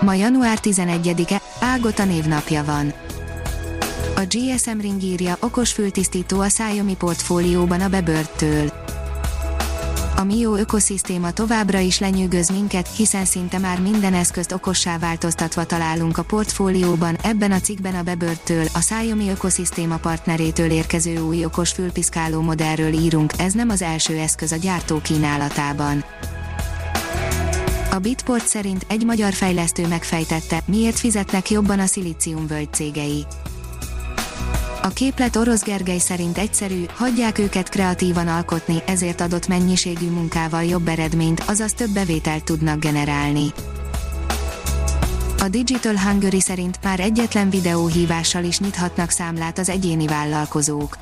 Ma január 11-e, Ágota névnapja van. A GSM Ring írja, okos fültisztító a Xiaomi portfólióban a bebörttől. A Mio ökoszisztéma továbbra is lenyűgöz minket, hiszen szinte már minden eszközt okossá változtatva találunk a portfólióban, ebben a cikkben a bebörttől, a Xiaomi ökoszisztéma partnerétől érkező új okos fülpiszkáló modellről írunk, ez nem az első eszköz a gyártó kínálatában. A Bitport szerint egy magyar fejlesztő megfejtette, miért fizetnek jobban a szilíciumvölgy cégei. A képlet Orosz Gergely szerint egyszerű, hagyják őket kreatívan alkotni, ezért adott mennyiségű munkával jobb eredményt, azaz több bevételt tudnak generálni. A Digital Hungary szerint már egyetlen videóhívással is nyithatnak számlát az egyéni vállalkozók.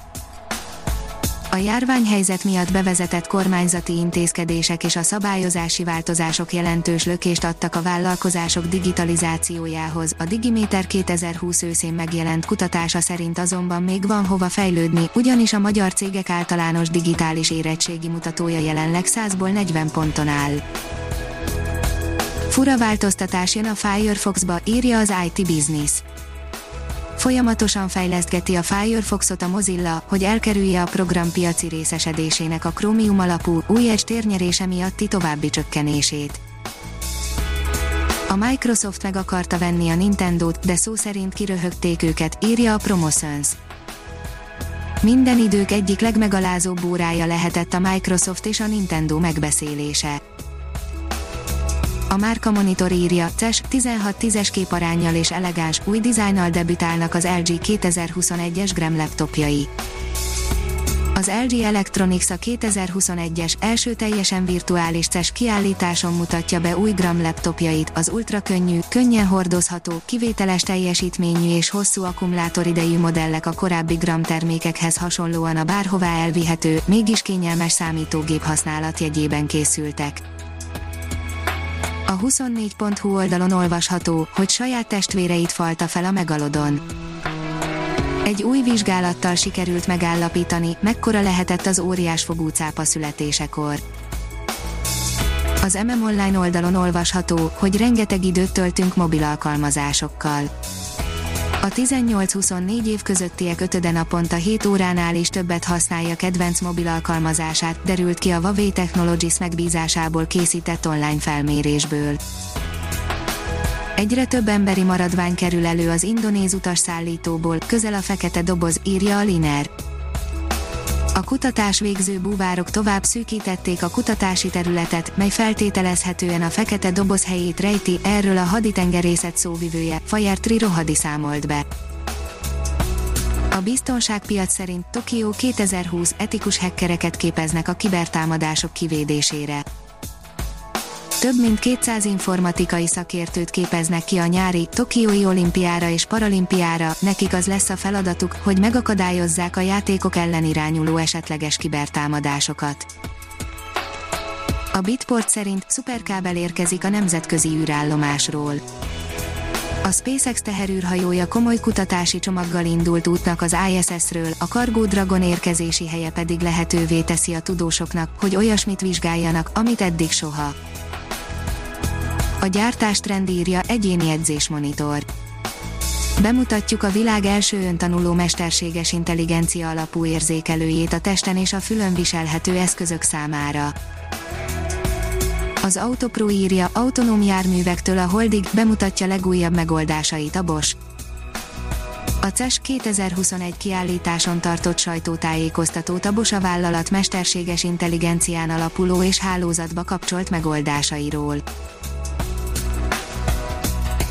A járványhelyzet miatt bevezetett kormányzati intézkedések és a szabályozási változások jelentős lökést adtak a vállalkozások digitalizációjához. A Digiméter 2020 őszén megjelent kutatása szerint azonban még van hova fejlődni, ugyanis a magyar cégek általános digitális érettségi mutatója jelenleg 100-ból 40 ponton áll. Fura változtatás jön a Firefoxba, írja az IT Business. Folyamatosan fejlesztgeti a Firefoxot a Mozilla, hogy elkerülje a program piaci részesedésének a Chromium alapú, új és térnyerése miatti további csökkenését. A Microsoft meg akarta venni a Nintendo-t, de szó szerint kiröhögték őket, írja a Promotions. Minden idők egyik legmegalázóbb órája lehetett a Microsoft és a Nintendo megbeszélése. A Márka Monitor írja, CES 16-10-es képarányjal és elegáns, új dizájnnal debütálnak az LG 2021-es Gram laptopjai. Az LG Electronics a 2021-es első teljesen virtuális CES kiállításon mutatja be új Gram laptopjait, az ultra könnyű, könnyen hordozható, kivételes teljesítményű és hosszú akkumulátoridejű modellek a korábbi Gram termékekhez hasonlóan a bárhová elvihető, mégis kényelmes számítógép használat jegyében készültek. A 24.hu oldalon olvasható, hogy saját testvéreit falta fel a megalodon. Egy új vizsgálattal sikerült megállapítani, mekkora lehetett az óriásfogú cápa születésekor. Az MM Online oldalon olvasható, hogy rengeteg időt töltünk mobil alkalmazásokkal. A 18-24 év közöttiek ötöde naponta 7 óránál is többet használja kedvenc mobil alkalmazását, derült ki a Huawei Technologies megbízásából készített online felmérésből. Egyre több emberi maradvány kerül elő az indonéz utasszállítóból, közel a fekete doboz, írja a Liner. A kutatás végző búvárok tovább szűkítették a kutatási területet, mely feltételezhetően a fekete doboz helyét rejti, erről a haditengerészet szóvivője, Fajer Trirohadi számolt be. A biztonságpiac szerint Tokió 2020 etikus hackereket képeznek a kibertámadások kivédésére. Több mint 200 informatikai szakértőt képeznek ki a nyári Tokiói olimpiára és paralimpiára, nekik az lesz a feladatuk, hogy megakadályozzák a játékok ellen irányuló esetleges kibertámadásokat. A Bitport szerint szuperkábel érkezik a nemzetközi űrállomásról. A SpaceX teherűrhajója komoly kutatási csomaggal indult útnak az ISS-ről, a Cargo Dragon érkezési helye pedig lehetővé teszi a tudósoknak, hogy olyasmit vizsgáljanak, amit eddig soha. A gyártás trend írja egyéni edzésmonitor. Bemutatjuk a világ első öntanuló mesterséges intelligencia alapú érzékelőjét a testen és a fülön viselhető eszközök számára. Az Autopro írja, autonóm járművektől a Holdig bemutatja legújabb megoldásait a Bosch. A CES 2021 kiállításon tartott sajtótájékoztatót a Bosch a vállalat mesterséges intelligencián alapuló és hálózatba kapcsolt megoldásairól.